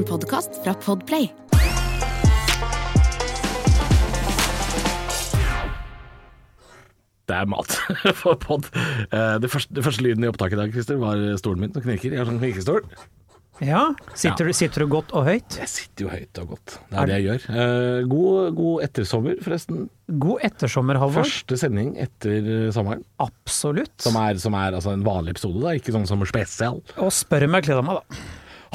En podkast fra Podplay. Det er mat for pod. Eh, Det første, det første lyden i opptaket i dag Christer, var stolen min som knirker. Jeg har sånn knirkestol. Ja, sitter, Du, sitter du godt og høyt? Jeg sitter jo høyt og godt. Det er det jeg gjør. Eh, God, god ettersommer, forresten. God ettersommer, Halvor. Første sending etter sommeren. Absolutt. Som er, som er altså en vanlig episode, da, ikke sånn som spesial. Og spør om jeg gleder meg, da.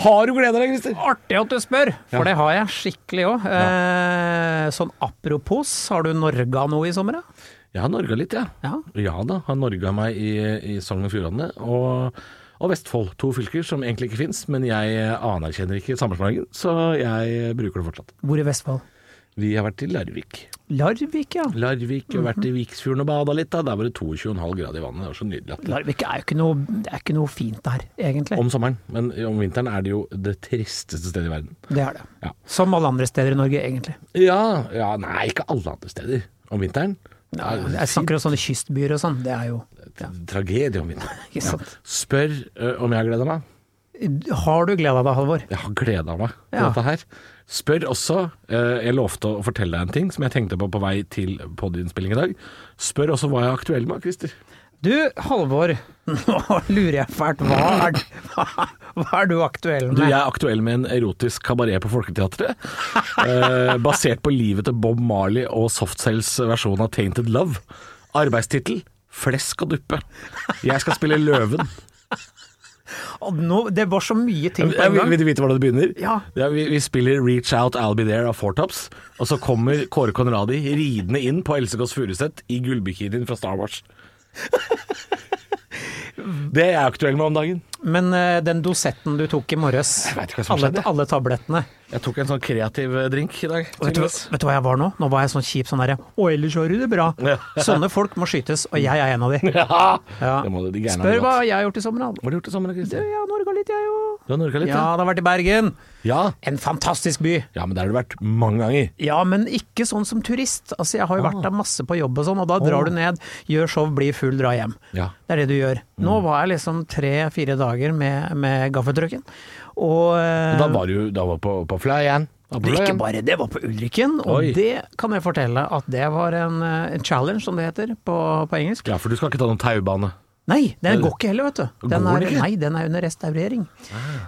Har du gleda deg, Christer? Artig at du spør, for Ja. det har jeg skikkelig òg. Eh, sånn apropos, har du norga noe i sommer, da? Jeg har norga litt, ja. Ja. Ja da, har norga meg i, i Sogn og Fjordane og, og Vestfold. To fylker som egentlig ikke fins, men jeg anerkjenner ikke sammenslåingen, så jeg bruker det fortsatt. Hvor i Vestfold? Vi har vært i Larvik. Larvik, ja. Larvik, og vært i Viksfjorden og bada litt. da Der var det 22,5 grader i vannet. Det var så nydelig. at det- Larvik er jo ikke noe, det er ikke noe fint der, egentlig. Om sommeren, men om vinteren er det jo det tristeste stedet i verden. Det er det. Ja. Som alle andre steder i Norge, egentlig. Ja, ja nei, ikke alle andre steder. Om vinteren? Ja, jeg snakker om sånne kystbyer og sånn, det er jo ja. Tragedie om vinteren. Ikke sant. Spør ø, om jeg har gleda meg. Har du gleda deg, Halvor? Jeg har gleda meg til Ja. dette her. Spør også eh, Jeg lovte å fortelle deg en ting som jeg tenkte på på vei til podiinnspilling i dag. Spør også hva jeg er aktuell med, Christer. Du, Halvor, nå lurer jeg fælt. Hva er, hva, hva er du aktuell med? Du, jeg er aktuell med en erotisk kabaret på Folketeatret. eh, basert på livet til Bob Marley og Softcells versjon av Tainted Love. Arbeidstittel Flesk og duppe. Jeg skal spille Løven. Nå, det var så mye ting på en gang. vil du vite hvordan det begynner? Ja. vi, vi spiller Reach Out I'll Be There av Four Tops, og så kommer Kåre Conradi ridende inn på Else Kåss Furuseth i gullbikinien fra Star Wars. Det er jeg aktuell med om dagen. Men uh, den dosetten du tok i morges, alle, alle tablettene Jeg tok en sånn kreativ eh, drink i dag. vet du, vet du hva jeg var nå? Nå var jeg sånn kjip sånn derre Å, ellers har du det bra. Ja. Sånne folk må skytes, og jeg er en av de. Ja, Ja. det må du, de Spør hva jeg har gjort i sommer, da. Hva har du gjort i sommer, Kristin? Jeg har norga litt, jeg òg. Du har norka litt, Ja, ja? det har vært i Bergen. Ja. En fantastisk by. ja, men der har du vært mange ganger. Ja, men ikke sånn som turist. Altså, jeg har jo vært der masse på jobb og sånn, og da drar oh. du ned, gjør show, blir full, dra hjem. Ja. Det er det du gjør. Nå var jeg liksom tre-fire dager med, med gaffeltrucken. Og eh, Da var du da var på, på på ikke bare det, var på Ulriken, og Oi. det kan jeg fortelle at det var en, eh, en challenge, som det heter på, på engelsk. Ja, for du skal ikke ta noen taubane. Nei, den går ikke heller, vet du. Den er? Ah. nei, den er under restaurering.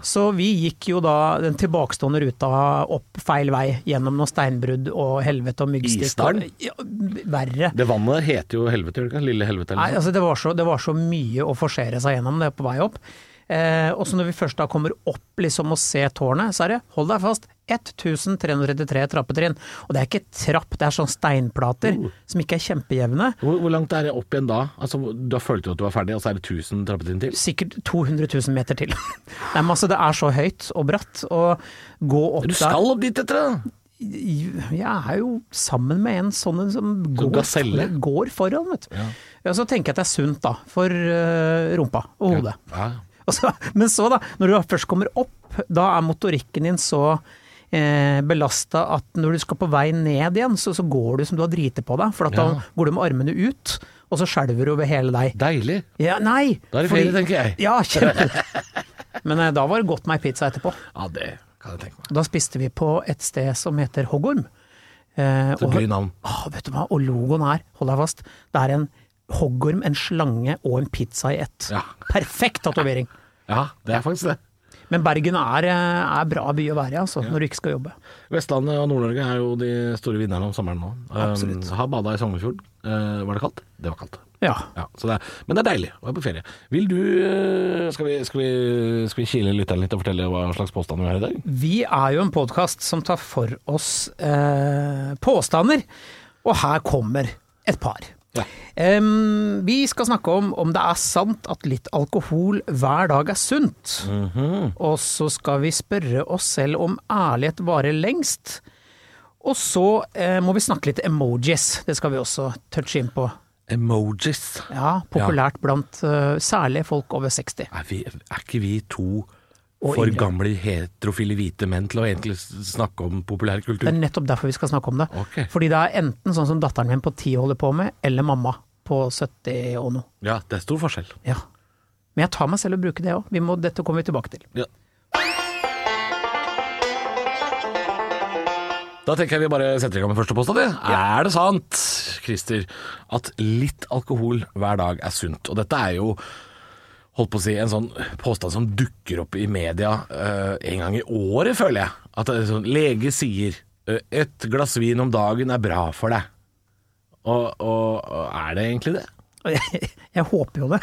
Så vi gikk jo da den tilbakestående ruta opp feil vei, gjennom noe steinbrudd og helvete og myggstikk. Isdalen? Ja, verre. Det vannet heter jo helvete, gjør det ikke? Lille helvete eller nei, altså det var, så, det var så mye å forsere seg gjennom det på vei opp. Eh, og så når vi først da kommer opp liksom og ser tårnet, så er det, hold deg fast, 1333 trappetrinn. Og det er ikke trapp, det er sånn steinplater uh. som ikke er kjempejevne. Hvor, hvor langt er det opp igjen da? Altså, Da følte du at du var ferdig, og så er det 1000 trappetrinn til? Sikkert 200 000 meter til. Nei, men altså, det er så høyt og bratt, og gå opp der Du skal opp dit etter det! Jeg er jo sammen med en sånn en som går, går foran, vet du. Ja. så tenker jeg at det er sunt, da, for øh, rumpa og hodet. Ja. Og så, men så, da, når du først kommer opp, da er motorikken din så eh, belasta at når du skal på vei ned igjen, så, så går du som du har driti på deg. For at Ja. da går du med armene ut, og så skjelver du over hele deg. Deilig. Ja, nei! Da er det ferie, tenker jeg. Ja, kjempe. Men eh, da var det godt med ei pizza etterpå. Ja, det kan jeg tenke meg. Da spiste vi på et sted som heter Hoggorm. Eh, Så og- gøy navn. Å, vet du hva, og logoen her, hold deg fast, det er en hoggorm, en slange og en pizza i ett. Ja. Perfekt tatovering. Ja, det er faktisk det. Men Bergen er, eh, er bra by å være i, altså, når du ikke skal jobbe. Vestlandet og Nord-Norge er jo de store vinnerne om sommeren nå. Absolutt. Um, har bada i Sognefjorden. Uh, var det kaldt? Det var kaldt. Ja. Ja, så det er, men det er deilig å være på ferie. Vil du Skal vi, skal vi, skal vi kile lytteren litt og fortelle hva slags påstand vi har i dag? Vi er jo en podkast som tar for oss eh, påstander, og her kommer et par. Ja. Um, vi skal snakke om om det er sant at litt alkohol hver dag er sunt. Og så skal vi spørre oss selv om ærlighet varer lengst. Og så eh, må vi snakke litt emojis, det skal vi også touche inn på. Emojis. Ja, populært blant uh, særlig folk over 60. Er, vi, er ikke vi to Og for yngre. gamle heterofile hvite menn til å egentlig snakke om populærkultur? Det er nettopp derfor vi skal snakke om det. Okay. Fordi det er enten sånn som datteren min på 10 holder på med, eller mamma på 70 og noe. Ja, det er stor forskjell. Ja. Men jeg tar meg selv og bruker det òg. Dette kommer vi tilbake til. Ja. Da tenker jeg vi bare setter i gang med første påstand. Ja. Er det sant, Christer, at litt alkohol hver dag er sunt? Og dette er jo holdt på å si, en sånn påstand som dukker opp i media uh, en gang i året, føler jeg. At sånn, lege sier uh, et glass vin om dagen er bra for deg. Og, og, og er det egentlig det? Jeg, jeg håper jo det.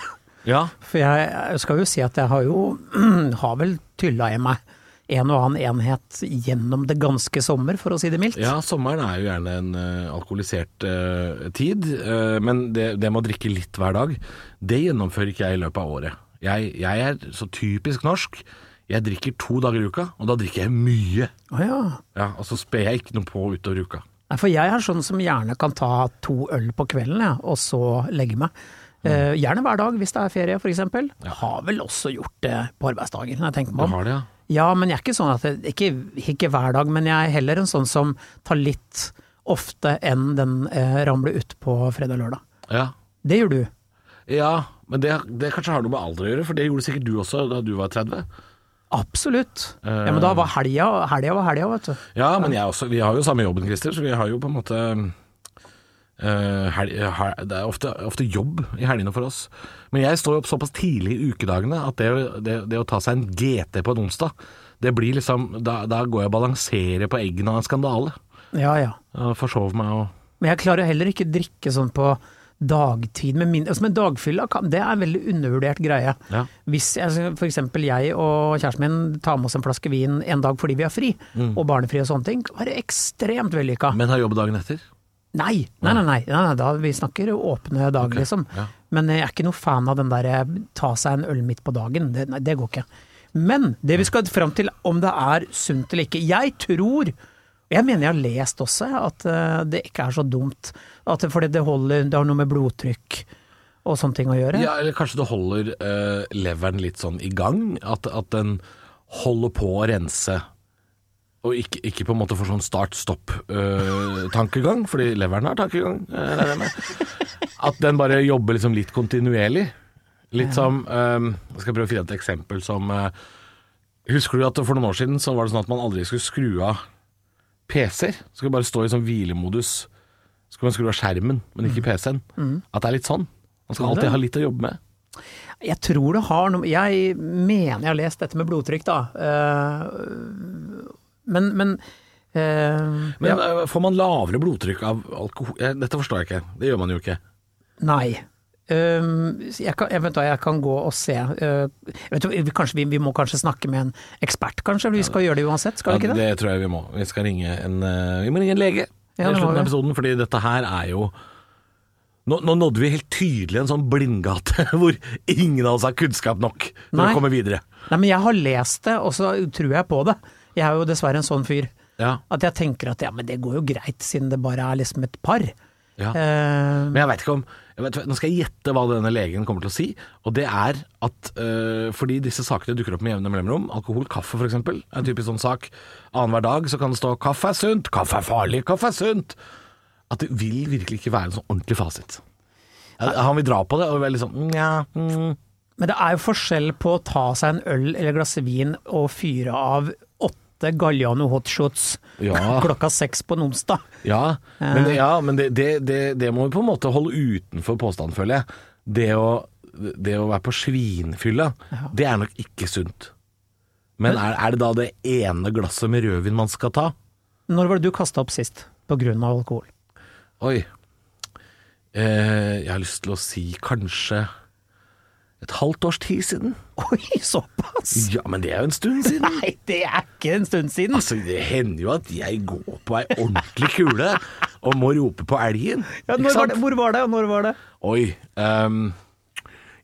Ja. For jeg, jeg skal jo si at jeg har jo har vel tylla i meg en og annen enhet gjennom det ganske sommer, for å si det mildt. Ja, sommeren er jo gjerne en uh, alkoholisert uh, tid, uh, men det, det med å drikke litt hver dag, det gjennomfører ikke jeg i løpet av året. Jeg, jeg er så typisk norsk. Jeg drikker to dager i uka, og da drikker jeg mye. Å ja. Ja, Og så sper jeg ikke noe på utover uka. Nei, For jeg er sånn som gjerne kan ta to øl på kvelden, ja, og så legge meg. Eh, gjerne hver dag hvis det er ferie, for eksempel. Har vel også gjort det på arbeidsdager, når jeg tenker meg om. har det, ja? Ja, men jeg er ikke sånn at jeg, ikke, ikke hver dag, men jeg er heller en sånn som tar litt ofte enn den eh, ramler ut på fredag-lørdag. Ja. Det gjør du. ja men det, det kanskje har noe med alder å gjøre, for det gjorde sikkert du også da du var 30. Absolutt. Ja, men da var helga helga var helga, vet du. Ja, men jeg også, vi har jo samme jobben, Christer, så vi har jo på en måte Uh, hel, hel, Det er ofte, ofte jobb i helgene for oss. Men jeg står jo opp såpass tidlig i ukedagene at det, det, det å ta seg en GT på en onsdag, det blir liksom Da, da går jeg og balanserer på eggene av en skandale. Ja ja. Og forsover meg og Men jeg klarer heller ikke drikke sånn på dagtid med min, altså med dagfylla, kan- det er en veldig undervurdert greie. Ja. Hvis altså, eksempel jeg og kjæresten min tar med oss en flaske vin en dag fordi vi har fri, og barnefri og sånne ting, kan det ekstremt vellykka. Men har jobb dagen etter. Nei, nei, nei, nei, nei, da, vi snakker åpne dag, liksom. ja. Men jeg er ikke noe fan av den der ta seg en øl midt på dagen, det, nei, det går ikke. Men det vi skal fram til om det er sunt eller ikke, jeg tror jeg mener jeg har lest også at eh, det ikke er så dumt, at det, fordi det holder, det har noe med blodtrykk og sånne ting å gjøre. Ja, eller kanskje det holder uh, leveren litt sånn i gang. At, at den holder på å rense. Og ikke, ikke på en måte får sånn start-stopp-tankegang, fordi leveren har tankegang. med. At den bare jobber liksom litt kontinuerlig. Litt som eh, Jeg skal prøve å finne et eksempel som Husker du at for noen år siden så var det sånn at man aldri skulle skru av PC-er? Så skal du bare stå i sånn hvilemodus. Så skal man skru av skjermen, men ikke PC-en. At det er litt sånn. Man skal alltid ha litt å jobbe med. Jeg tror det har noe Jeg mener jeg har lest dette med blodtrykk, da. Eh, Men, men Uh, Men ja, eh, får man lavere blodtrykk av alkohol? Dette forstår jeg ikke. Det gjør man jo ikke. Nei. Jeg, kan, hva, jeg kan gå og se uh, vet vi, kanskje, vi, vi må kanskje snakke med en ekspert, kanskje? Vi skal gjøre det uansett, skal vi ikke det? det tror jeg vi må. Vi skal ringe en, eh, vi må ringe en lege Ja, i slutten av episoden, fordi dette her er jo nå, nå nådde vi helt tydelig en sånn blindgate hvor ingen av oss har kunnskap nok til Nei. å komme videre. Nei, men jeg har lest det, og så tror jeg på det. Jeg er jo dessverre en sånn fyr. Ja, At jeg tenker at ja, men det går jo greit, siden det bare er liksom et par. Ja. Eh, Men jeg vet ikke om vet, Nå skal jeg gjette hva denne legen kommer til å si. Og det er at uh, fordi disse sakene dukker opp med jevne mellomrom, alkohol, kaffe f.eks., er en typisk sånn sak. Annenhver dag så kan det stå 'kaffe er sunt', 'kaffe er farlig', 'kaffe er sunt'. At det vil virkelig ikke være en sånn ordentlig fasit. Han vil dra på det og være litt sånn Nja mm. Men det er jo forskjell på å ta seg en øl eller glass vin og fyre av åtte Galliano hotshots Ja. klokka seks på en onsdag. Ja, men, ja, men det, det, det, det må vi på en måte holde utenfor påstanden, føler jeg. Det å, det å være på svinfylla, det er nok ikke sunt. Men er, er det da det ene glasset med rødvin man skal ta? Når var det du kasta opp sist på grunn av alkohol? Oi. Eh, jeg har lyst til å si kanskje et halvt års tid siden. Oi, såpass! Ja, men det er jo en stund siden. Nei, det er ikke en stund siden. Altså, Det hender jo at jeg går på ei ordentlig kule og må rope på elgen. Ja, når var det, hvor var det, og når var det? Oi. Um,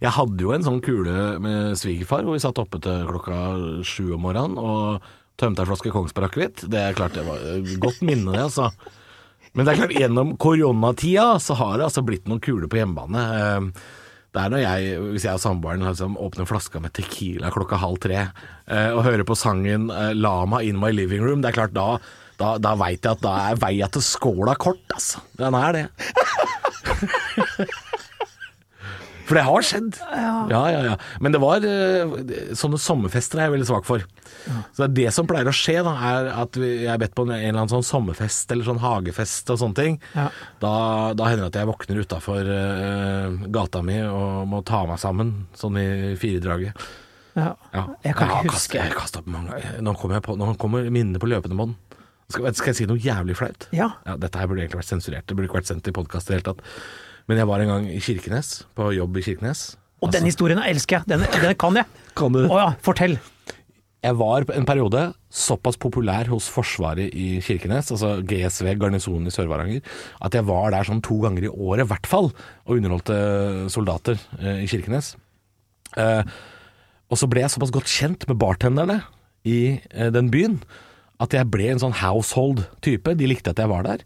jeg hadde jo en sånn kule med svigerfar hvor vi satt oppe til klokka sju om morgenen og tømte ei flaske Kongsberg akevitt. Det er klart det var godt minne, det, altså. Men det er klart, gjennom koronatida så har det altså blitt noen kuler på hjemmebane. Ehm, Det er når jeg, hvis jeg og samboeren liksom åpner flaska med Tequila klokka halv tre eh, og hører på sangen eh, 'Lama in my living room', det er klart da da, da veit jeg at da er veia til skåla kort, altså. Den er det. For det har skjedd. Ja, ja, ja. Men det var eh, Sånne sommerfester er jeg veldig svak for. Så det er det som pleier å skje, da, er at jeg er bedt på en, eller annen sånn sommerfest eller sånn hagefest og sånne ting. Ja. Da, da hender det at jeg våkner utafor gata mi og må ta meg sammen, sånn i firedraget. Ja. Jeg kan ikke huske. Jeg kastet opp mange Nå kommer, på, nå kommer minnene på løpende bånd. Skal, skal jeg si noe jævlig flaut? Ja. Dette her burde egentlig vært sensurert. Det burde ikke vært sendt i podkast i det hele tatt. Men jeg var en gang i Kirkenes, på jobb i Kirkenes. Og den historien elsker jeg. Den, den kan jeg. Kan du? Å ja, fortell. Jeg var en periode såpass populær hos Forsvaret i Kirkenes, altså GSV, garnisonen i Sør-Varanger, at jeg var der sånn to ganger i året, i hvert fall, og underholdte soldater eh, i Kirkenes. Eh, og så ble jeg såpass godt kjent med bartenderne i eh, den byen at jeg ble en sånn household type. De likte at jeg var der.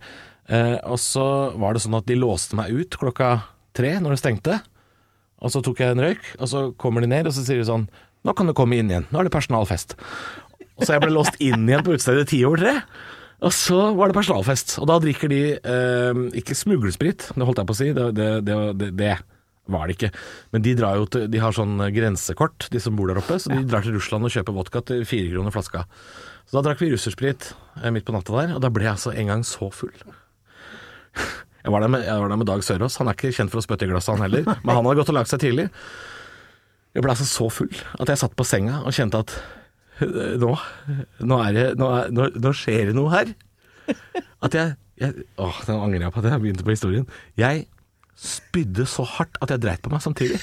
Eh, og så var det sånn at de låste meg ut klokka tre når det stengte. Og så tok jeg en røyk, og så kommer de ned, og så sier de sånn Nå kan du komme inn igjen. Nå er det personalfest. Og så jeg ble låst inn igjen på utestedet ti over tre. Og så var det personalfest. Og da drikker de eh, ikke smuglesprit, det holdt jeg på å si. Det, det, det, det, var det ikke. Men de drar jo til De har sånn grensekort, de som bor der oppe. Så de drar til Russland og kjøper vodka til fire kroner flaska. Så da drakk vi russersprit eh, midt på natta der, og da ble jeg altså en gang så full. Jeg var, med, jeg var der med Dag Sørås. Han er ikke kjent for å spytte i glasset, han heller. Men han hadde gått og lagt seg tidlig. Jeg ble altså så full at jeg satt på senga og kjente at nå, nå, det, nå, er, nå, nå skjer det noe her. At jeg, jeg Åh, nå angrer jeg på at jeg begynte på historien. Jeg spydde så hardt at jeg dreit på meg samtidig.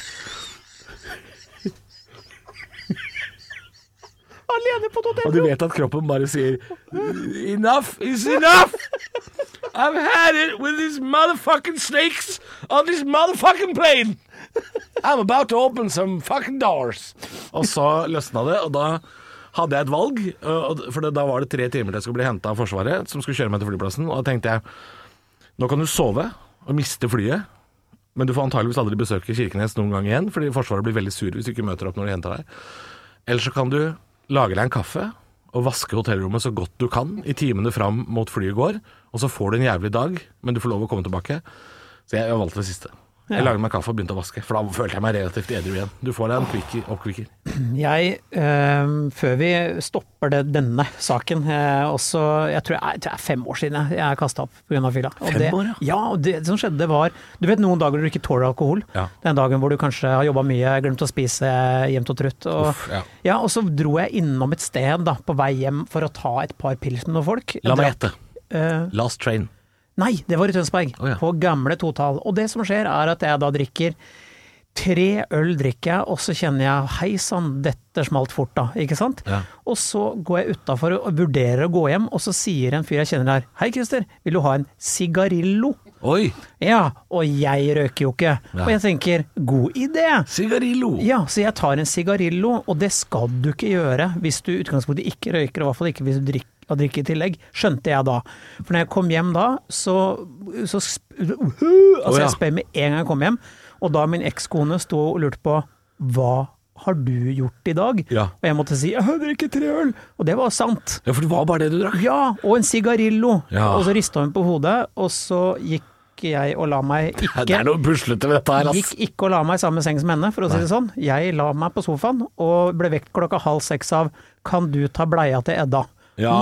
Alene på et. Og du vet at kroppen bare sier Enough is enough! I've had it with these motherfucking snakes on this motherfucking plane! I'm about to open some fucking doors. Og så løsna det, og da hadde jeg et valg. For da var det tre timer til jeg skulle bli henta av Forsvaret, som skulle kjøre meg til flyplassen. Og da tenkte jeg nå kan du sove og miste flyet, men du får antageligvis aldri besøke Kirkenes noen gang igjen, fordi Forsvaret blir veldig sur hvis du ikke møter opp når de henter deg. Eller så kan du lage deg en kaffe og vaske hotellrommet så godt du kan i timene fram mot flyet går, og så får du en jævlig dag, men du får lov å komme tilbake. Så jeg, jeg valgte det siste. Jeg lagde meg kaffe og begynte å vaske, for da følte jeg meg relativt edru igjen. Du får deg en quickie, oppkvikker. Jeg, øh, før vi stopper det, denne saken eh, også, jeg, tror jeg, jeg tror det er fem år siden jeg, jeg kasta opp pga. fylla. Og Fem det, år, ja. ja? og det som skjedde var Du vet noen dager du ikke tåler alkohol? Ja. Den dagen hvor du kanskje har jobba mye, glemt å spise jevnt og trutt. Og, Uff, ja. ja, og så dro jeg innom et sted da, på vei hjem for å ta et par pils med noen folk. La meg gjette. Uh, Last Train. Nei, det var i Tønsberg. Oh, ja. På gamle totall. Og det som skjer, er at jeg da drikker Tre øl drikker jeg, og så kjenner jeg hei sann, dette smalt fort da, ikke sant? Ja. Og så går jeg utafor og vurderer å gå hjem, og så sier en fyr jeg kjenner der, hei Christer, vil du ha en sigarillo? Oi! Ja, og jeg røyker jo ikke. Ja. Og jeg tenker, god idé! Sigarillo! Ja, så jeg tar en sigarillo, og det skal du ikke gjøre hvis du i utgangspunktet ikke røyker, og i hvert fall ikke hvis du drikker og drikke i tillegg, skjønte jeg da. For når jeg kom hjem da, så, så sp- Altså, Å, jeg spør med en gang jeg kom hjem, og da min ekskone sto og lurte på hva har du gjort i dag? Ja. Og jeg måtte si jeg har drukket tre øl, og det var sant. Ja, for det var bare det du drakk. Ja, og en sigarillo. Ja. Og så rista hun på hodet, og så gikk jeg og la meg ikke Det er noe puslete ved dette her, ass. Gikk ikke og la meg i samme seng som henne, for å si det sånn. Jeg la meg på sofaen og ble vekt klokka halv seks av 'Kan du ta bleia til Edda?' Ja.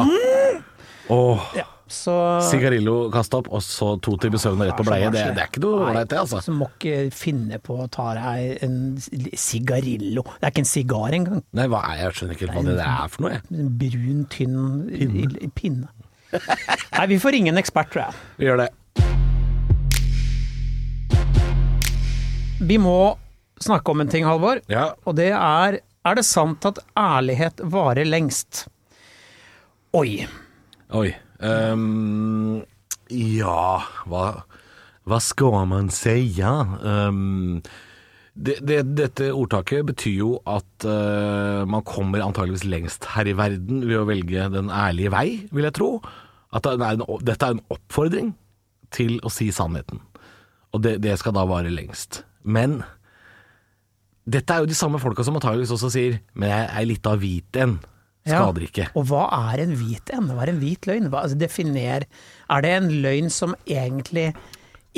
Åh. Ja, så Sigarillo kasta opp, og så to timer søvn og rett på bleie. Det, det er ikke noe ålreit, det, altså. Så må ikke finne på å ta deg en sigarillo. Det er ikke en sigar engang. Nei, hva er, jeg skjønner ikke helt hva det er for noe, jeg. En brun, tynn pinne. pinne. Nei, vi får ringe en ekspert, tror jeg. Vi gjør det. Vi må snakke om en ting, Halvor. Ja. Og det er Er det sant at ærlighet varer lengst? Oi. Oi. Um, ja, hva, hva skal man si? Um, det, det, dette ordtaket betyr jo at uh, man kommer antageligvis lengst her i verden ved å velge den ærlige vei, vil jeg tro. At det er en, dette er en oppfordring til å si sannheten. Og det, det skal da vare lengst. Men dette er jo de samme folka som antageligvis også sier Men jeg er litt av hvit en. Skader ikke. Og hva er en hvit en? Hva er en hvit løgn? Hva, altså, definer Er det en løgn som egentlig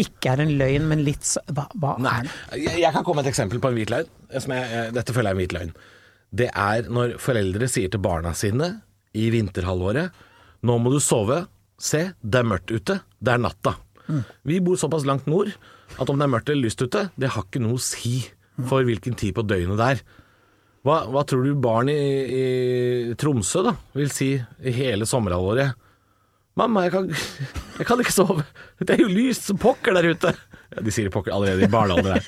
ikke er en løgn, men litt så Hva, hva Nei. Jeg, jeg kan komme med et eksempel på en hvit løgn. Som jeg, jeg, dette føler jeg er en hvit løgn. Det er når foreldre sier til barna sine i vinterhalvåret Nå må du sove. Se, det er mørkt ute. Det er natta. Vi bor såpass langt nord at om det er mørkt eller lyst ute, det har ikke noe å si for hvilken tid på døgnet det er. Hva, hva tror du barn i, i Tromsø da vil si i hele sommerhalvåret? Mamma, jeg kan, jeg kan ikke sove. Det er jo lyst som pokker der ute. Ja, de sier pokker allerede i barnealder her.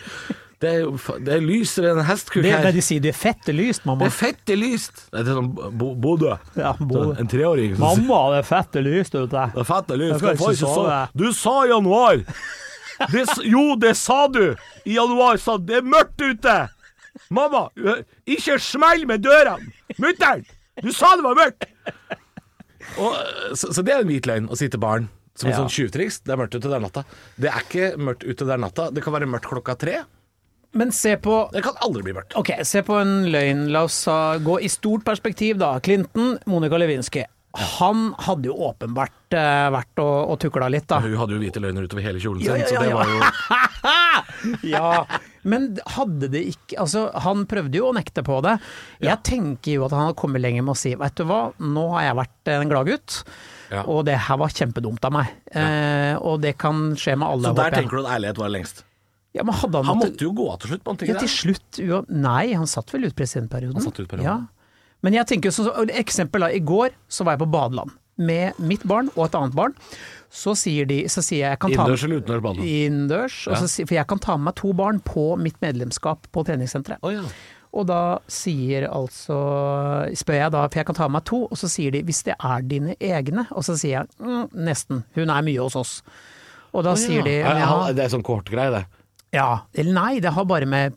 Det er jo det er lysere enn en hestkuk Det, her. det de sier, det er fette lyst, Det er fette lyst. Det er sånn Bo- Bodø. Ja, Bodø. En treåring Mamma, det er fette lyst ute. det er fette lyst. Jeg kan ikke sove. sove. Du sa i januar. Det, jo, det sa du. I januar sa du det er mørkt ute. Mamma, ikke smell med dørene. Mutter'n, du sa det var mørkt. Og, så, så det er en hvit løgn å si til barn. Som en Ja. sånn tjuvtriks. Det er mørkt ute, det er natta. Det er ikke mørkt ute, det er natta. Det kan være mørkt klokka tre. Men se på Det kan aldri bli mørkt. Ok, se på en løgn. La oss uh, gå i stort perspektiv, da. Clinton, Monica Lewinsky. Han hadde jo åpenbart uh, vært og, og tukla litt, da. Hun hadde jo hvite løgner utover hele kjolen sin, Ja, ja, så det ja, var jo Ja, men hadde det ikke Altså, han prøvde jo å nekte på det. Jeg tenker jo at han hadde kommet lenger med å si Vet du hva, nå har jeg vært en gladgutt, Ja. og det her var kjempedumt av meg. Eh, og det kan skje med alle, Så der håper jeg. tenker du at ærlighet var lengst. Ja, men hadde han, Han måtte jo gå av til slutt, Ja, til slutt Nei, han satt vel ut presidentperioden. Han satt ut perioden. Ja. Men jeg tenker så, Eksempel da, i går så var jeg på badeland med mitt barn og et annet barn. Så sier de Så sier jeg jeg kan ta Innendørs eller utendørs badeland? Innendørs. Ja. For jeg kan ta med meg to barn på mitt medlemskap på treningssenteret. Oh, ja. Og da sier altså Spør jeg da, for jeg kan ta med meg to, og så sier de hvis det er dine egne, og så sier jeg mm, nesten, hun er mye hos oss. Og da Å sier de ja. ja, Det er sånn kortgreie, det. ja, eller nei, det har bare med,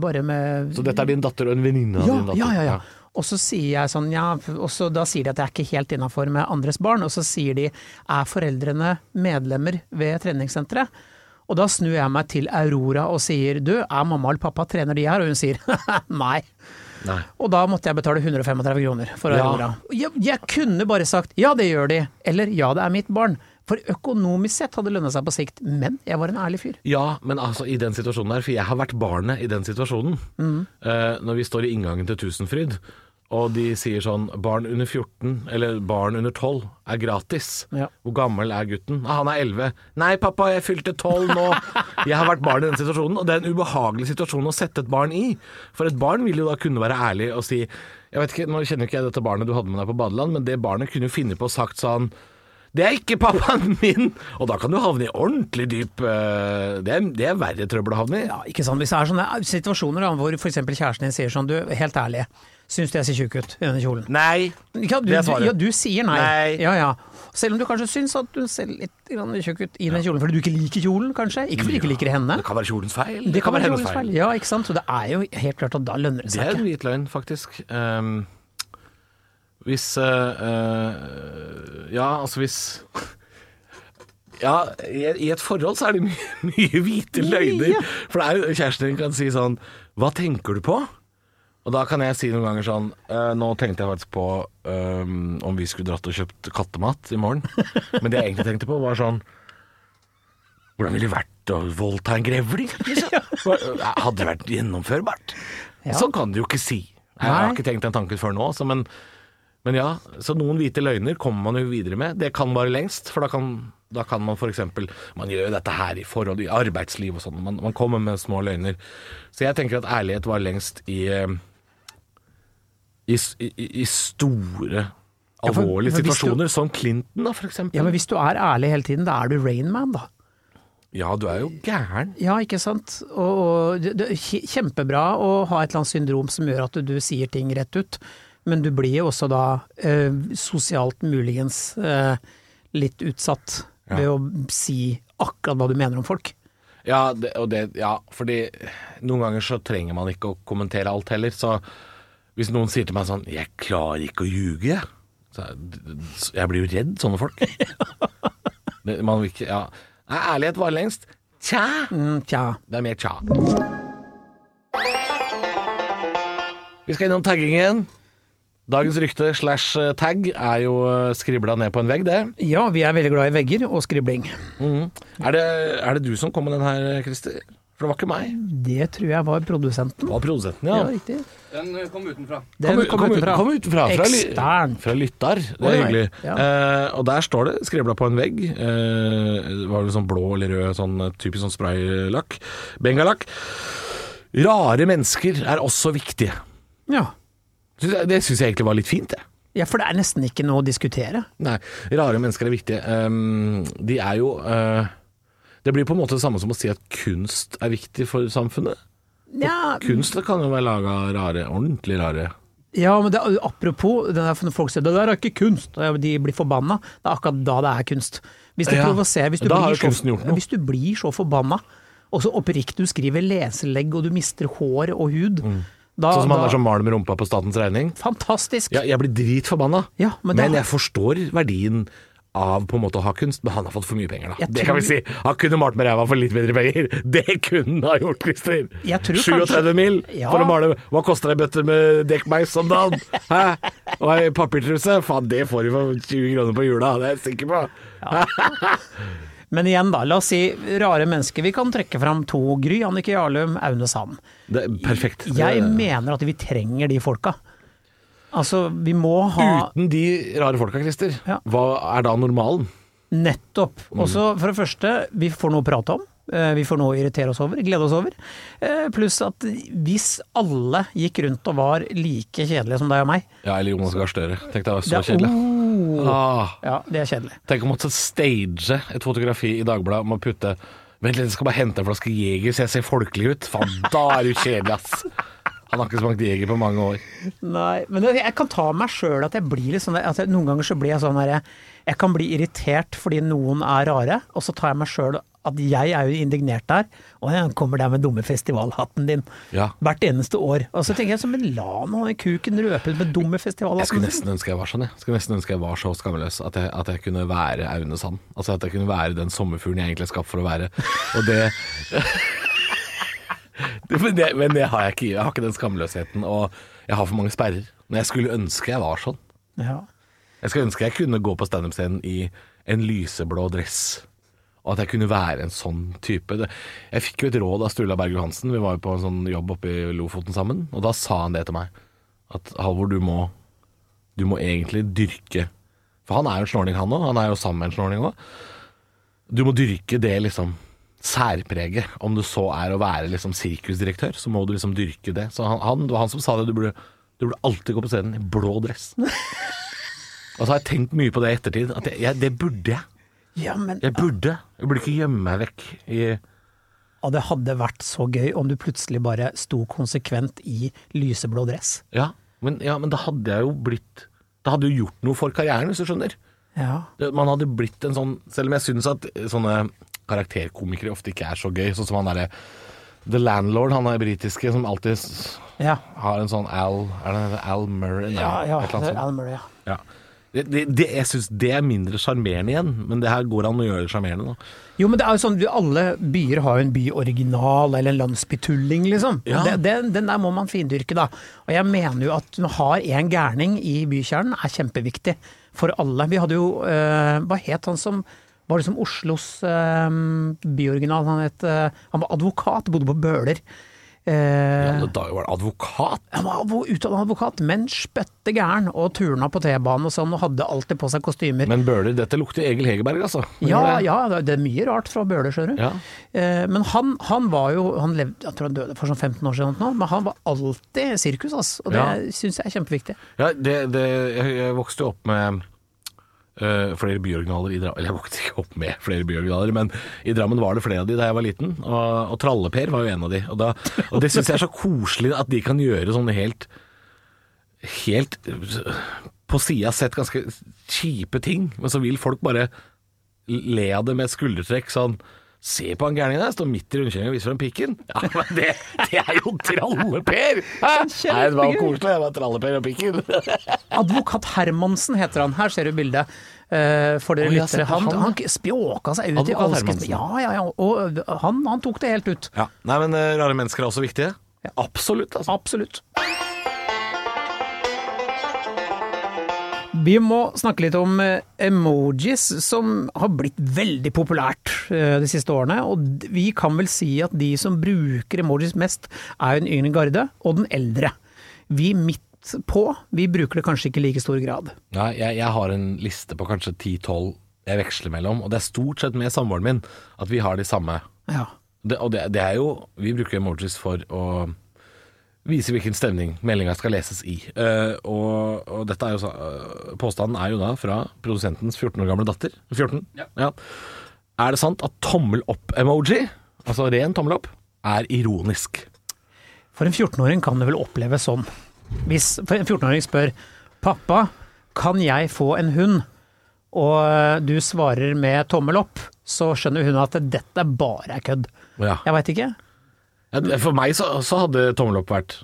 bare med Så dette er din datter og en venninne av ja, din datter? ja, ja, ja. Og så sier jeg sånn, ja, og så da sier de at jeg er ikke helt innafor med andres barn, og så sier de er foreldrene medlemmer ved treningssenteret? Og da snur jeg meg til Aurora og sier du, er mamma eller pappa trener de her? Og hun sier nei. Nei. Og da måtte jeg betale 135 kroner for Ja. Aurora. Jeg, jeg kunne bare sagt ja, det gjør de, eller ja, det er mitt barn. For økonomisk sett hadde det lønna seg på sikt, men jeg var en ærlig fyr. Ja, men altså i den situasjonen der, for jeg har vært barnet i den situasjonen. Mm. Uh, når vi står i inngangen til Tusenfryd, og de sier sånn barn under 14, eller barn under 12 er gratis. Ja. Hvor gammel er gutten? Ah, han er 11. Nei pappa, jeg fylte 12 nå. Jeg har vært barn i den situasjonen, og det er en ubehagelig situasjon å sette et barn i. For et barn vil jo da kunne være ærlig og si jeg vet ikke, Nå kjenner ikke jeg dette barnet du hadde med deg på badeland, men det barnet kunne jo finne på å sagt sånn det er ikke pappaen min! Og da kan du havne i ordentlig dyp eh, Det er, det er verre trøbbel å havne i. Ja, ikke sant. Hvis det er sånne situasjoner da, hvor f.eks. kjæresten din sier sånn, du, helt ærlig, syns du jeg ser tjukk ut i denne kjolen? Nei. Ja, du, Det er du, svaret. ja, du sier nei. Nei. Ja, ja. Selv om du kanskje syns at du ser litt tjukk ut i den kjolen, fordi du ikke liker kjolen, kanskje? Ikke fordi du ikke liker henne. Det kan være kjolens feil. Det kan være hennes feil. Ja, ikke sant. Så det er jo helt klart at da lønner det Det er en hvit løgn, faktisk. Um, hvis uh, uh, Ja, altså hvis Ja, i, i et forhold så er det mye, mye hvite løgner. For det er jo kjæresten din kan si sånn Hva tenker du på? Og da kan jeg si noen ganger sånn «Eh, Nå tenkte jeg faktisk på ehm, om vi skulle dratt og kjøpt kattemat i morgen. Men det jeg egentlig tenkte på, var sånn Hvordan ville det vært å voldta en grevling? Liksom? Hadde det vært gjennomførbart? Ja. Sånn kan du jo ikke si. Jeg har ikke tenkt den tanken før nå, så men, men ja. Så noen hvite løgner kommer man jo videre med. Det kan vare lengst, for da kan, da kan man f.eks. Man gjør jo dette her i forhold i arbeidsliv og sånn. Man, man kommer med små løgner. Så jeg tenker at ærlighet var lengst i eh, i, i, store, Ja, for- alvorlige for hvis du- situasjoner, som Clinton da, eksempel. Ja, men hvis du er ærlig hele tiden, da er du Rainman, da. Ja, du er jo gæren. Ja, ikke sant. Og, og det, det er kjempebra å ha et eller annet syndrom som gjør at du, du sier ting rett ut, men du blir jo også da eh, sosialt muligens eh, litt utsatt Ja. ved å si akkurat hva du mener om folk. Ja, det, og det, ja, fordi noen ganger så trenger man ikke å kommentere alt heller. Så hvis noen sier til meg sånn 'Jeg klarer ikke å ljuge', jeg. Jeg, blir jo redd sånne folk. Man vil ikke Ja. Nei, ærlighet varer lengst. Tja. Mm, tja. Det er mer tja. Vi skal innom taggingen. Dagens rykte slash eh, tag er jo skribla ned på en vegg, det. Ja, vi er veldig glad i vegger og skribling. Er det, er det du som kom med den her, Christer? For det var ikke meg. Det tror jeg var produsenten. Det var produsenten, Ja, ja. riktig. Den eh, kom utenfra. Den Kom, kom kom, utenfra. kom utenfra. Fra, Ekstern. fra lytter. Det er oi. hyggelig. Ja. Eh, og der står det, skribla på en vegg, eh, var det sånn blå eller rød, sånn eh, typisk sånn spraylakk, bengalakk. Rare mennesker er også viktige. Ja. Det syns jeg egentlig var litt fint, det. ja, for det er nesten ikke noe å diskutere. Nei, rare mennesker er viktige. Um, de er jo uh, Det blir på en måte det samme som å si at kunst er viktig for samfunnet. Ja, Kunst kan jo være laga rare, ordentlig rare. ja men det, apropos, det der, folk sier det der er ikke kunst, og de blir forbanna, det er akkurat da det er kunst. Hvis Ja, hvis, du blir så- hvis du blir så forbanna, og så oppriktig du skriver leselegg og du mister hår og hud, da, Sånn som han der som maler med rumpa på statens regning. Fantastisk! Ja, jeg blir dritforbanna, Ja, men men, jeg forstår verdien av på en måte å ha kunst, men han har fått for mye penger, da. Tror... Det kan vi si. Han kunne malt med ræva for litt bedre penger. Det kunne han ha gjort, Christer. Jeg tror kanskje- 37 mil Ja. for å male Hva koster ei bøtte med dekkmeis om dagen? Hæ? Og ei papirtruse? Faen, det får du for 20 kroner på jula, det er jeg sikker på. Men igjen da, la oss si rare mennesker. Vi kan trekke fram to. Gry, Annike Jarlum, Aune Sand. Det er perfekt. Jeg mener at vi trenger de folka. Altså, vi må ha Uten de rare folka, Christer, Ja. hva er da normalen? Nettopp. Mm. Også for det første, vi får noe å prate om. Eh, Vi får noe å irritere oss over, glede oss over. Eh, Pluss at hvis alle gikk rundt og var like kjedelige som deg og meg Ja, eller Jonas Gahr Støre. Tenk deg, så kjedelig. Oh. Ah. Ja, det er kjedelig. Tenk å måtte stage et fotografi i Dagbladet om å putte Vent litt, jeg skal bare hente en flaske Jeger så jeg ser folkelig ut. Faen, da er du kjedelig, ass. Han har ikke smakt Jeger på mange år. Nei, men jeg kan ta meg sjøl at jeg blir litt sånn altså Noen ganger så blir jeg sånn herre Jeg kan bli irritert fordi noen er rare, og så tar jeg meg sjøl at jeg er jo indignert der. Og jeg kommer der med dumme festivalhatten din Ja. hvert eneste år. Og så tenker jeg sånn, men la nå den kuken røpe med dumme festivalhatten. Jeg skulle nesten ønske jeg var sånn, jeg. Skulle nesten ønske jeg var så skammeløs at jeg, at jeg kunne være Aune Sand. Altså at jeg kunne være den sommerfuglen jeg egentlig er skapt for å være. Og Det- men, det, men det har jeg ikke. Jeg har ikke den skamløsheten, og jeg har for mange sperrer. Men jeg skulle ønske jeg var sånn. Ja. Jeg skulle ønske jeg kunne gå på standup-scenen i en lyseblå dress. Og at jeg kunne være en sånn type. Jeg fikk jo et råd av Sturla Berg Johansen. Vi var jo på en sånn jobb oppe i Lofoten sammen. Og da sa han det til meg. At Halvor, du må, du må egentlig dyrke For han er jo en snorning, han òg. Han er jo sammen med en snorning òg. Du må dyrke det liksom særpreget. Om du så er å være liksom sirkusdirektør, så må du liksom dyrke det. Så han, han, det var han som sa det. Du burde, du burde alltid gå på scenen i blå dress. Og så har jeg tenkt mye på det i ettertid. At jeg, jeg, det burde jeg. ja, men Jeg burde. Jeg burde ikke gjemme meg vekk i Og det hadde vært så gøy om du plutselig bare sto konsekvent i lyseblå dress. Ja, men, ja, men da hadde jeg jo blitt Da hadde jo gjort noe for karrieren, hvis du skjønner. Ja. Man hadde blitt en sånn Selv om jeg syns at sånne karakterkomikere ofte ikke er så gøy, sånn som han derre The Landlord, han er britiske, som alltid Ja, har en sånn Al Er det? Al Murray? Nei, ja, ja. Alan Murray, ja. Ja. Det, det, det, jeg syns det er mindre sjarmerende igjen, men det her går an å gjøre det sjarmerende. da. Jo, men det er jo sånn, alle byer har jo en byoriginal, eller en landsbytulling, liksom. Ja. Det, den, den der må man findyrke, da. Og jeg mener jo at å ha en gærning i bykjernen er kjempeviktig for alle. Vi hadde jo øh, Hva het han som var liksom Oslos eh, byoriginal? Han het eh, Han var advokat, bodde på Bøler. I Eh, alle dager var det advokat! han var utdannet advokat, men spøtte gæren, og turna på T-banen og sånn, og hadde alltid på seg kostymer. Men Bøhler, dette lukter Egil Hegerberg, altså. Ja, ja, det er mye rart fra Bøhler, skjønner du. Ja. Eh, Men han, han var jo Han levde, jeg tror han døde for sånn 15 år siden, nå, men han var alltid sirkus, altså. Og det Ja. syns jeg er kjempeviktig. Ja, det, det, jeg vokste jo opp med øh, flere byoriginaler i Drammen Eller jeg vokste ikke opp med flere byoriginaler, men i Drammen var det flere av de da jeg var liten. Og, og Tralle-Per var jo en av de. Og, da, og det syns jeg er så koselig at de kan gjøre sånne helt Helt på sida sett ganske kjipe ting, men så vil folk bare le av det med skuldertrekk sånn Se på han gærningen der, står midt i rundkjøringa og viser fram pikken. Ja, men det, det er jo Tralle-Per! Nei, det var koselig, det var Tralle-Per og pikken. Advokat Hermansen heter han. Her ser du bildet. Uh, for dere oh, lyttere. Han, han, han spjåka seg ut Advokat i Hermansen. Ja, ja, ja. Og han, han tok det helt ut. Ja, Nei, men eh, rare mennesker er også viktige. Absolutt, altså. Absolutt. Vi må snakke litt om eh, emojis, som har blitt veldig populært eh, de siste årene. Og vi kan vel si at de som bruker emojis mest, er den yngre garde og den eldre. Vi midt på, vi bruker det kanskje ikke i like stor grad. Nei, jeg, jeg har en liste på kanskje 10-12 jeg veksler mellom, og det er stort sett med samboeren min at vi har de samme. Ja. Det, og det, det er jo Vi bruker emojis for å vise hvilken stemning meldinga skal leses i. Uh, og, og dette er jo så, eh, Påstanden er jo da fra produsentens 14 år gamle datter. 14? Ja. Er det sant at tommel opp-emoji, altså ren tommel opp, er ironisk? For en 14-åring kan det vel oppleves sånn. Hvis for en 14-åring spør 'pappa, kan jeg få en hund?' og du svarer med tommel opp, så skjønner hun at dette bare er kødd. Ja. Jeg veit ikke. For meg så, så hadde tommel opp vært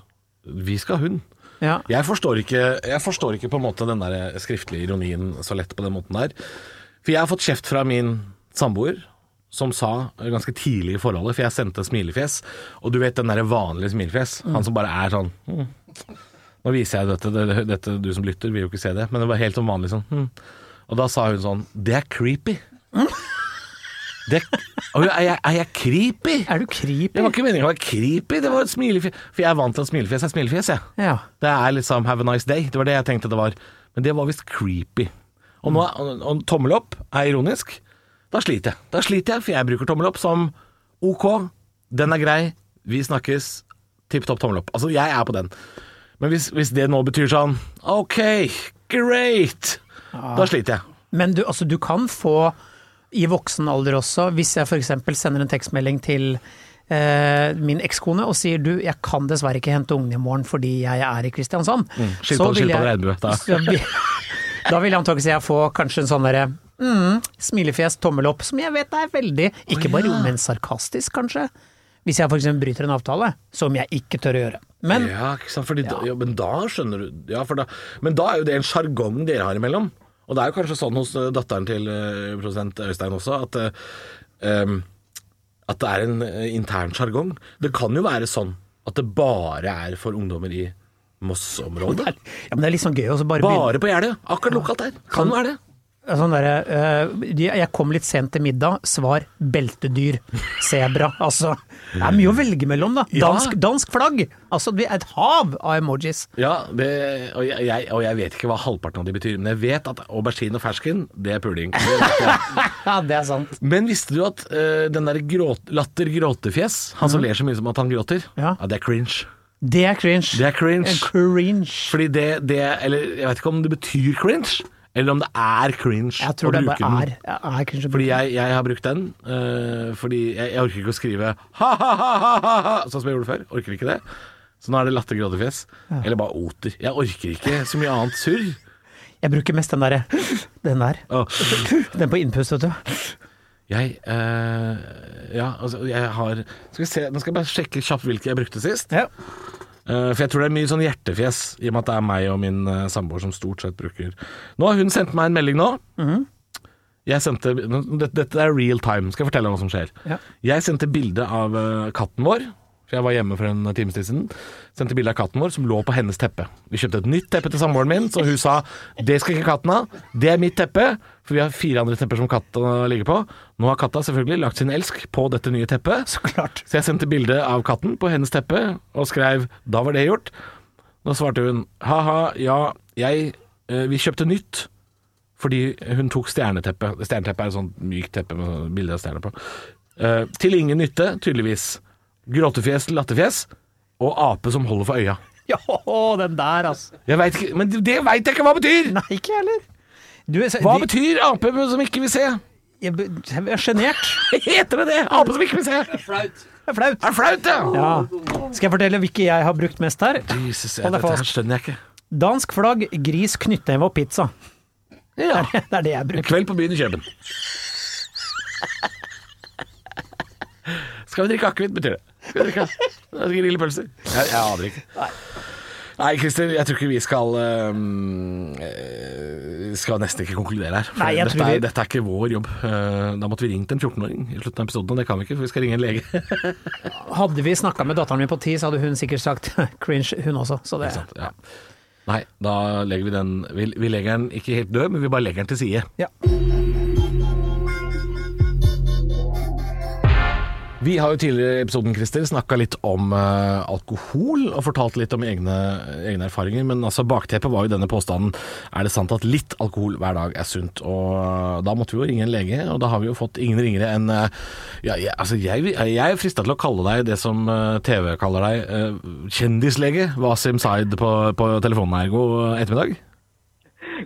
Vi skal ha hund. Ja. Jeg forstår, ikke, jeg forstår ikke på en måte den der skriftlige ironien så lett på den måten der. For jeg har fått kjeft fra min samboer, som sa ganske tidlig i forholdet, for jeg sendte smilefjes, og du vet den der vanlige smilefjes, han som bare er sånn hm. Nå viser jeg dette, det- dette, du som lytter vil jo ikke se det, men det var helt sånn vanlig sånn hm. Og da sa hun sånn Det er creepy. Det, er, jeg, er jeg creepy? Er du creepy? Det var ikke meningen å være creepy, det var et smilefjes. For jeg er vant til at smilefjes er smilefjes, jeg. Ja. Det er liksom have a nice day. Det var det jeg tenkte det var. Men det var visst creepy. Og, nå, og, tommel opp er ironisk. Da sliter jeg. Da sliter jeg, for jeg bruker tommel opp som OK, den er grei, vi snakkes, tipp topp tommel opp. Altså, jeg er på den. Men hvis, hvis det nå betyr sånn OK, great, da sliter jeg. Men du, altså, du kan få i voksen alder også, hvis jeg f.eks. sender en tekstmelding til eh, min ekskone og sier du, jeg kan dessverre ikke hente ungene i morgen fordi jeg er i Kristiansand. Skilt Så på- vil jeg- regnbue, da. Da vil jeg antakelig jeg få kanskje en sånn derre mm, smilefjes, tommel opp, som jeg vet er veldig Ikke bare ja. men sarkastisk, kanskje. Hvis jeg f.eks. bryter en avtale, som jeg ikke tør å gjøre. Men Ja, ikke sant? Fordi da, ja, men da skjønner du ja, for da, Men da er jo det en sjargong dere har imellom. Og det er jo kanskje sånn hos eh, datteren til eh, produsent Øystein også, at, em, at det er en intern sjargong. Det kan jo være sånn at det bare er for ungdommer i Moss-området. ja, men det er litt sånn gøy å bare Bare på Jeløya. Akkurat lokalt der. Kan være det. Sånn der, eh, de- Jeg kom litt sent til middag. Svar beltedyr. Sebra. Altså. Det er mye å velge mellom, da. Dansk, dansk flagg! Altså, det er et hav av emojis. Ja, det, og, jeg, og jeg vet ikke hva halvparten av de betyr, men jeg vet at aubergine og fersken, det er puling. Det. Ja, det er sant. Men visste du at uh, den der gråt, latter-gråtefjes, han som ler så mye som at han gråter, Ja. det er cringe. Det er cringe. Det er cringe. Cringe. Fordi det, det Eller jeg vet ikke om det betyr cringe, eller om det er cringe Jeg tror å det bruke bare den. er, er cringe. å Fordi jeg, jeg har brukt den, Uh, fordi jeg, jeg orker ikke å skrive ha-ha-ha-ha, sånn som jeg gjorde før. Orker ikke det. Så nå er det latter-gråtefjes. Eller bare oter. Jeg orker ikke så mye annet surr. Jeg bruker mest den derre Den der. Oh. Den på innpust, vet du. Jeg uh, Ja, altså, jeg har Skal vi se, nå skal jeg bare sjekke kjapt hvilke jeg brukte sist. Ja. Eh, for jeg tror det er mye sånn hjertefjes, i og med at det er meg og min eh, samboer som stort sett bruker Nå har hun sendt meg en melding nå. Jeg sendte dette, er real time, skal jeg fortelle hva som skjer. Ja. Jeg sendte bilde av eh, katten vår, for jeg var hjemme for en times tid siden. Sendte bilde av katten vår som lå på hennes teppe. Vi kjøpte et nytt teppe til samboeren min, så hun sa det skal ikke katten ha, det er mitt teppe. For vi har fire andre tepper som katta ligger på. Nå har katta selvfølgelig lagt sin elsk på dette nye teppet. Så klart. Så jeg sendte bilde av katten på hennes teppe og skrev 'da var det gjort'. Da svarte hun 'ha-ha, ja, jeg eh, Vi kjøpte nytt'. Fordi hun tok stjerneteppet. Stjerneteppet er et sånt mykt teppe med bilde av stjerner på. Eh, til ingen nytte, tydeligvis. Gråtefjes latterfjes. Og ape som holder for øya. Ja, den der, altså. Jeg vet ikke, Men det veit jeg ikke hva betyr! Nei, ikke jeg heller. Du, så- Hva de- betyr ape som ikke vil se? Jeg be- jeg er sjenert. Heter det det? Ape som ikke vil se? Er Flaut. Det er flaut. det flaut, ja? Ja. Skal jeg fortelle hvilke jeg har brukt mest her? Jesus, Hold deg dette her fast. skjønner jeg ikke. Dansk flagg, gris, knyttneve og pizza. Ja. Det er det jeg En bruker. kveld på byen i Kjøben. Skal vi drikke akevitt, betyr det. Vi drikke? Jeg, jeg aner ikke. Nei, Christer, jeg tror ikke vi skal øh, Skal nesten ikke konkludere her. For Nei, jeg dette, tror er, dette er ikke vår jobb. Eh, Da måtte vi ringt en 14-åring i slutten av episoden, og det kan vi ikke, for vi skal ringe en lege. Hadde vi snakka med datteren min på ti, så hadde hun sikkert sagt cringe, hun også. Så det, Sant? Ja. Nei, da legger vi den vi, vi legger den ikke helt død, men vi bare legger den til side. Ja. Vi har jo tidligere i episoden Christer, snakka litt om uh, alkohol og fortalt litt om egne, egne erfaringer, men altså bakteppet var jo denne påstanden Er det sant at litt alkohol hver dag er sunt? Og eh, da måtte vi jo ringe en lege, og da har vi jo fått ingen ringere enn uh, ja, jeg, altså jeg, jeg er frista til å kalle deg det som TV kaller deg, kjendislege Wasim Zaid på, på telefonen her. God ettermiddag.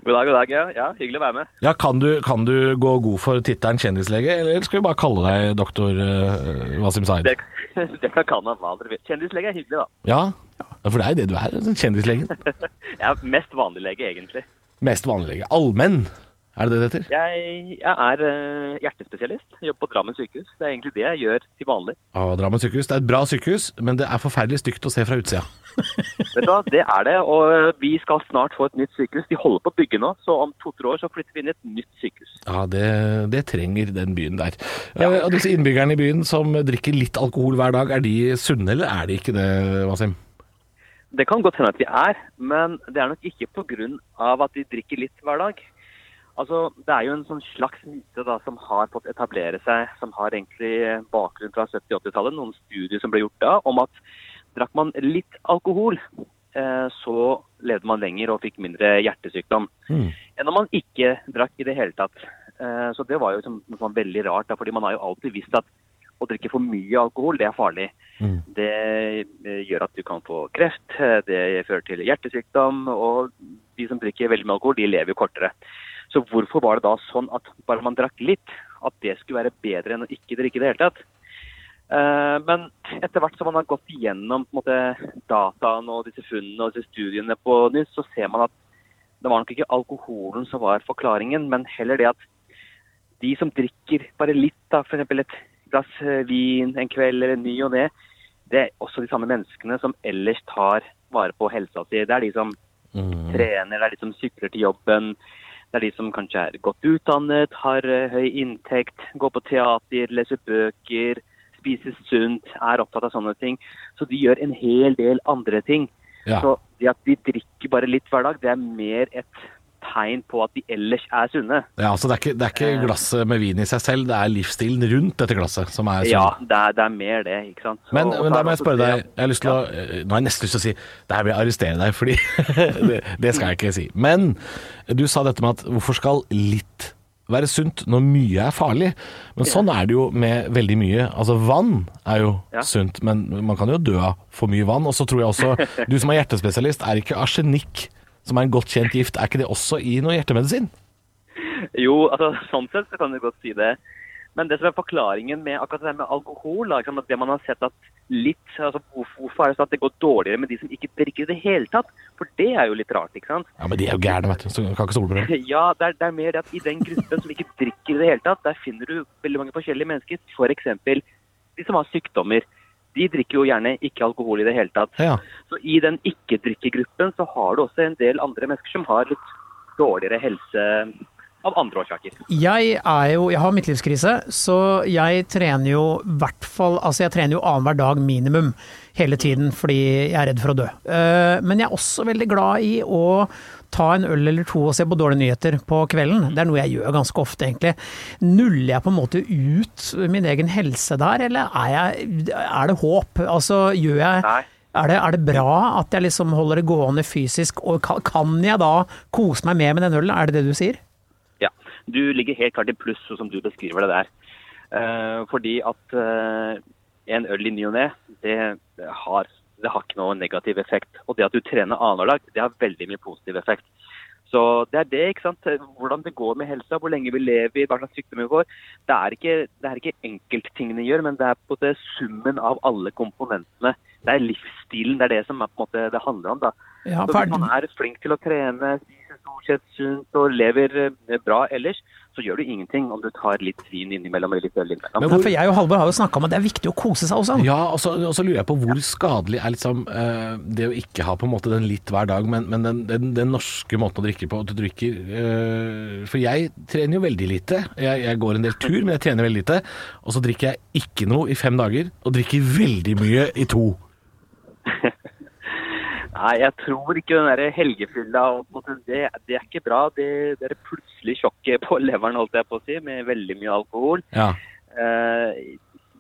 God dag, god dag. Ja, ja hyggelig å være med. Ja, kan du, kan du gå god for tittelen kjendislege, eller skal vi bare kalle deg doktor uh, Wasim Zaid? Det, det kan kalle meg hva dere vil. Kjendislege er hyggelig, da. Ja, for det er jo det du er, sånn kjendislegen. Jeg er mest vanlig lege, egentlig. Mest vanlig lege. Allmenn, er det det det heter? Jeg, jeg er eh, hjertespesialist. Jobber på Drammen sykehus. Det er egentlig det jeg gjør til vanlig. Ja, Drammen sykehus. Det er et bra sykehus, men det er forferdelig stygt å se fra utsida. Vet du hva, Det er det. Og eh, vi skal snart få et nytt sykehus. De holder på å bygge nå, så om to-tre år så flytter vi inn et nytt sykehus. Ja, det, det trenger den byen der. Ja. Og disse innbyggerne i byen som drikker litt alkohol hver dag, er de sunne, eller er de ikke det, Wasim? Det kan godt hende at de er, men det er nok ikke pga. at de drikker litt hver dag. Altså, Det er jo en sånn slags myte da, som har fått etablere seg, som har egentlig bakgrunn fra 70-80-tallet. Noen studier som ble gjort da, om at drakk man litt alkohol, eh, så levde man lenger og fikk mindre hjertesykdom Mm. enn om man ikke drakk i det hele tatt. Eh, Så det var jo liksom, som var veldig rart, da, fordi man har jo alltid visst at å drikke for mye alkohol, det er farlig. Mm. Det eh, gjør at du kan få kreft, det fører til hjertesykdom, og de som drikker veldig mye alkohol, de lever jo kortere. Så hvorfor var det da sånn at bare man drakk litt, at det skulle være bedre enn å ikke drikke i det hele tatt? Eh, Men etter hvert som man har gått igjennom måte, dataen og disse funnene og disse studiene på nytt, så ser man at det var nok ikke alkoholen som var forklaringen, men heller det at de som drikker bare litt, da, f.eks. et glass eh, vin en kveld eller ny og ne, det er også de samme menneskene som ellers tar vare på helsa si. Det er de som Mm. trener, det er de som sykler til jobben, det er de som kanskje er godt utdannet, har eh, høy inntekt, går på teater, leser bøker, spiser sunt, er opptatt av sånne ting. Så de gjør en hel del andre ting. Ja. Så det at de drikker bare litt hver dag, det er mer et tegn på at de ellers er sunne. ja, altså det er, ikke, det er ikke glasset med vin i seg selv, det er livsstilen rundt dette glasset som er sunn. Ja, det er, det er mer det, ikke sant. Så- Men, men da må jeg spørre deg, jeg har lyst til å eh, Nå har jeg nesten lyst til å si det her vil jeg arrestere deg, fordi det, det skal jeg ikke si. Men du sa dette med at hvorfor skal litt være sunt når mye er farlig? Men sånn er det jo med veldig mye. Altså vann er jo Ja. sunt, men man kan jo dø av for mye vann. Og så tror jeg også, du som er hjertespesialist, er ikke arsenikk, som er en godt kjent gift, er ikke det også i noe hjertemedisin? Jo, altså sånn sett så kan du godt si det. Men det som er forklaringen med akkurat det med alkohol, da, ikke at det man har sett at litt, altså hvorfor, er det sånn at det går dårligere med de som ikke drikker i det hele tatt? For det er jo litt rart, ikke sant? Ja, men de er jo gærne, vet du, så kan ikke stole på dem. Ja, det er, det er mer det at i den gruppen som ikke drikker i det hele tatt, der finner du veldig mange forskjellige mennesker. For eksempel de som har sykdommer. De drikker jo gjerne ikke alkohol i det hele tatt. Ja. Så i den ikke-drikkegruppen så har du også en del andre mennesker som har litt dårligere helse av andre årsaker. Jeg er jo, jeg har midtlivskrise, så jeg trener jo hvert fall Altså jeg trener jo annenhver dag minimum hele tiden fordi jeg er redd for å dø. Eh, Men jeg er også veldig glad i å ta en øl eller to og se på dårlige nyheter på kvelden. Det er noe jeg gjør ganske ofte, egentlig. Nuller jeg på en måte ut min egen helse der, eller er, jeg, er det håp? Altså gjør jeg er det, er det bra at jeg liksom holder det gående fysisk, og kan, kan jeg da kose meg mer med den ølen? Er det det du sier? Ja, du ligger helt klart i pluss, som du beskriver det der. Eh, fordi at eh, en øl i ny og ne, det, har, det har ikke noe negativ effekt. Og det at du trener annenhver dag, det har veldig mye positiv effekt. Så det er det, ikke sant. Hvordan det går med helsa, hvor lenge vi lever, hva slags sykdom vi får. Det er ikke, det er ikke enkelttingene gjør, men det er på det summen av alle komponentene. Det er livsstilen, det er det som er måte det handler om. da. Ja, Så hvis man er flink til å trene, spiser stort sett sunt og lever eh, bra ellers, så gjør du ingenting om du tar litt vin innimellom eller litt øl innimellom. Men hvor... for jeg og Halvor har jo snakka om at det er viktig å kose seg også. Ja, og så, og så lurer jeg på hvor skadelig er liksom uh, det å ikke ha på en måte den litt hver dag, men, men den, den, den norske måten å drikke på, at du drikker uh, For jeg trener jo veldig lite. Jeg, jeg går en del tur, men jeg trener veldig lite. Og så drikker jeg ikke noe i fem dager, og drikker veldig mye i to. Nei, jeg tror ikke den der helgefylla det, det er ikke bra. Det, det er plutselig sjokket på leveren, holdt jeg på å si, med veldig mye alkohol. Ja. Eh,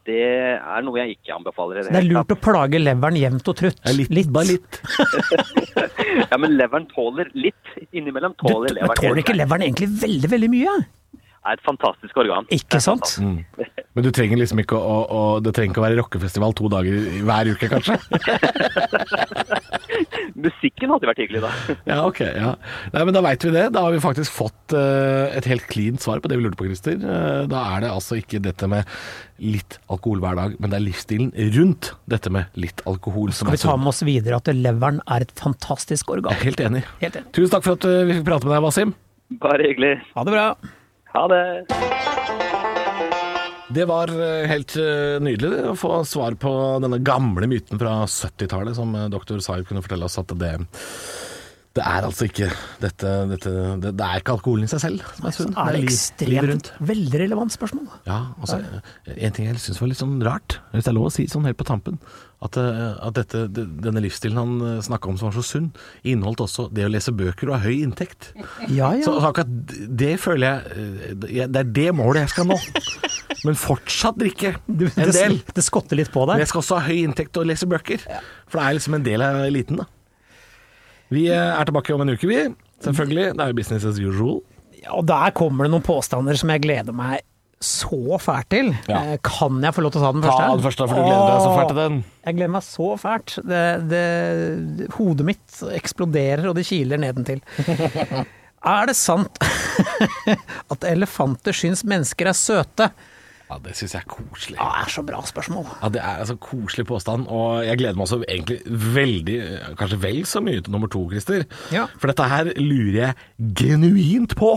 det er noe jeg ikke anbefaler. Det, Det er lurt å plage leveren jevnt og trutt. Ja, litt, Bare litt. Ja, men leveren tåler litt. Innimellom Du, tåler men leveren tåler ikke leveren egentlig veldig, veldig mye? Det er et fantastisk organ. Ikke sant? Men du trenger liksom ikke å, å, å Det trenger ikke å være rockefestival to dager i- hver uke, kanskje? Musikken hadde vært hyggelig, da. Ja, ok. ja. Nei, men Da veit vi det. Da har vi faktisk fått uh, et helt cleant svar på det vi lurte på, Christer. Uh, da er det altså ikke dette med litt alkohol hver dag, men det er livsstilen rundt dette med litt alkohol som Skal vi ta med oss videre at leveren er et fantastisk organ? Jeg er helt enig. Helt enig. Tusen takk for at eh, vi fikk prate med deg, Wasim. Bare hyggelig. Ha det bra. Ha det. Det var eh, helt eh, nydelig det, å få svar på denne gamle myten fra 70-tallet som eh, doktor Saib kunne fortelle oss at det det er altså ikke dette, dette det, det er ikke alkoholen i seg selv som er sunn. Det er det ekstremt veldig relevant spørsmål. Ja, altså, En ting jeg syns var litt sånn rart, hvis det er lov å si sånn helt på tampen, at, eh, at dette, denne livsstilen han snakka om som var så sunn, inneholdt også det å lese bøker og ha høy inntekt. Ja, Så ja. akkurat det føler jeg eh, Det er det målet jeg skal nå. Men fortsatt drikke en del. det skotter litt på deg. Men jeg skal også ha høy inntekt og lese bøker. For det er liksom en del av eliten, da. Vi eh, er tilbake om en uke, vi. Selvfølgelig. Det er jo business as usual. Ja, Og der kommer det noen påstander som jeg gleder meg så fælt til. Ja. Eh, Kan jeg få lov til å ta den første? Ta den første, for du gleder deg så fælt til den. Jeg gleder meg så fælt. Det, det, hodet mitt eksploderer, og det kiler nedentil. Er det sant at elefanter syns mennesker er søte? Ja, det syns jeg er koselig. Ja, det er så bra spørsmål. Ja, Det er altså koselig påstand, og jeg gleder meg også egentlig veldig, kanskje vel så mye til nummer to, Christer. Ja. For dette her lurer jeg genuint på.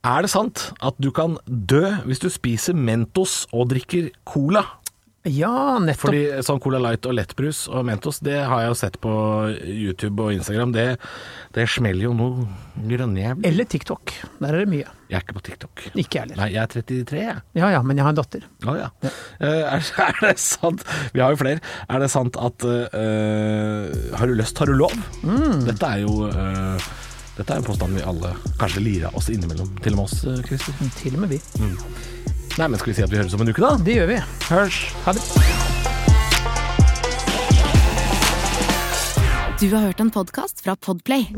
Er det sant at du kan dø hvis du spiser Mentos og drikker cola? Ja, nettopp. Fordi sånn Cola Light og lettbrus og Mentos, det har jeg jo sett på YouTube og Instagram. Det, det smeller jo noe grønnjævlig. Eller TikTok. Der er det mye. Jeg er ikke på TikTok. Ikke heller. Nei, jeg er 33, jeg. Ja ja, men jeg har en datter. Å ja. Eh, er, er det sant Vi har jo flere. Er det sant at uh, Har du lyst, har du lov? Dette er jo uh, Dette er en påstand vi alle kanskje lirer oss innimellom. Til og med oss, Christer. Til og med vi. Nei, men skal vi si at vi høres om en uke, da? Det gjør vi. Hørs! Ha det. Du har hørt en podkast fra Podplay.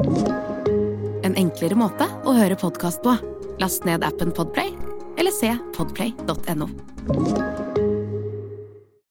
En enklere måte å høre podkast på. Last ned appen Podplay, eller se podplay.no.